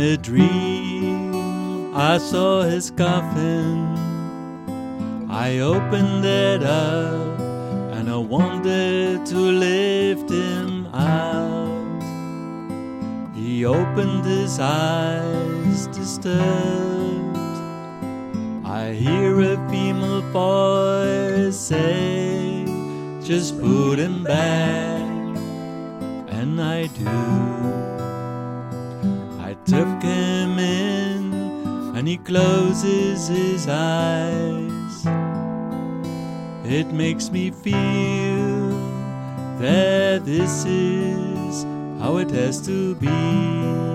a dream, I saw his coffin. I opened it up and I wanted to lift him out. He opened his eyes, disturbed. I hear a female voice say, Just put him back. And I do. Took him in and he closes his eyes. It makes me feel that this is how it has to be.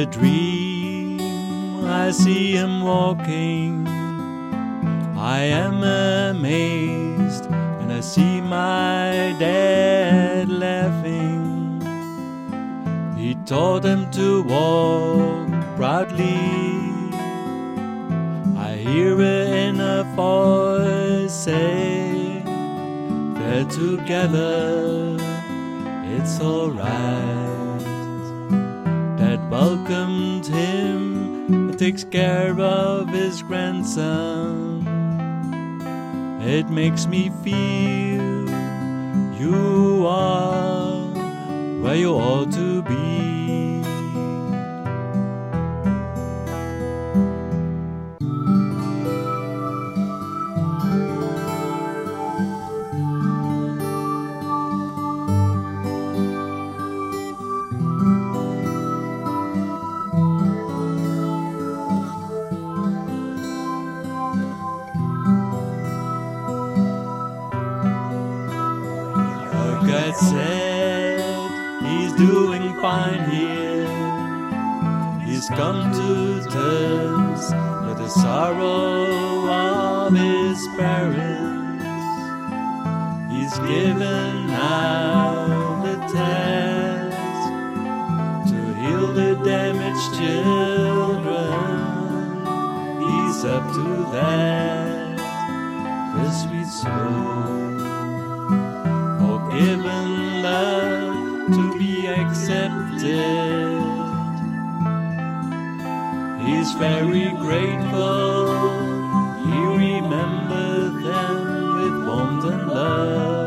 A dream, I see him walking. I am amazed, and I see my dad laughing. He taught him to walk proudly. I hear in a voice say that together it's alright welcomed him takes care of his grandson. It makes me feel you are where you ought to God said he's doing fine here. He's come to terms with the sorrow of his parents. He's given out the task to heal the damaged children. He's up to that, the sweet soul He's very grateful, he remembers them with warmth and love.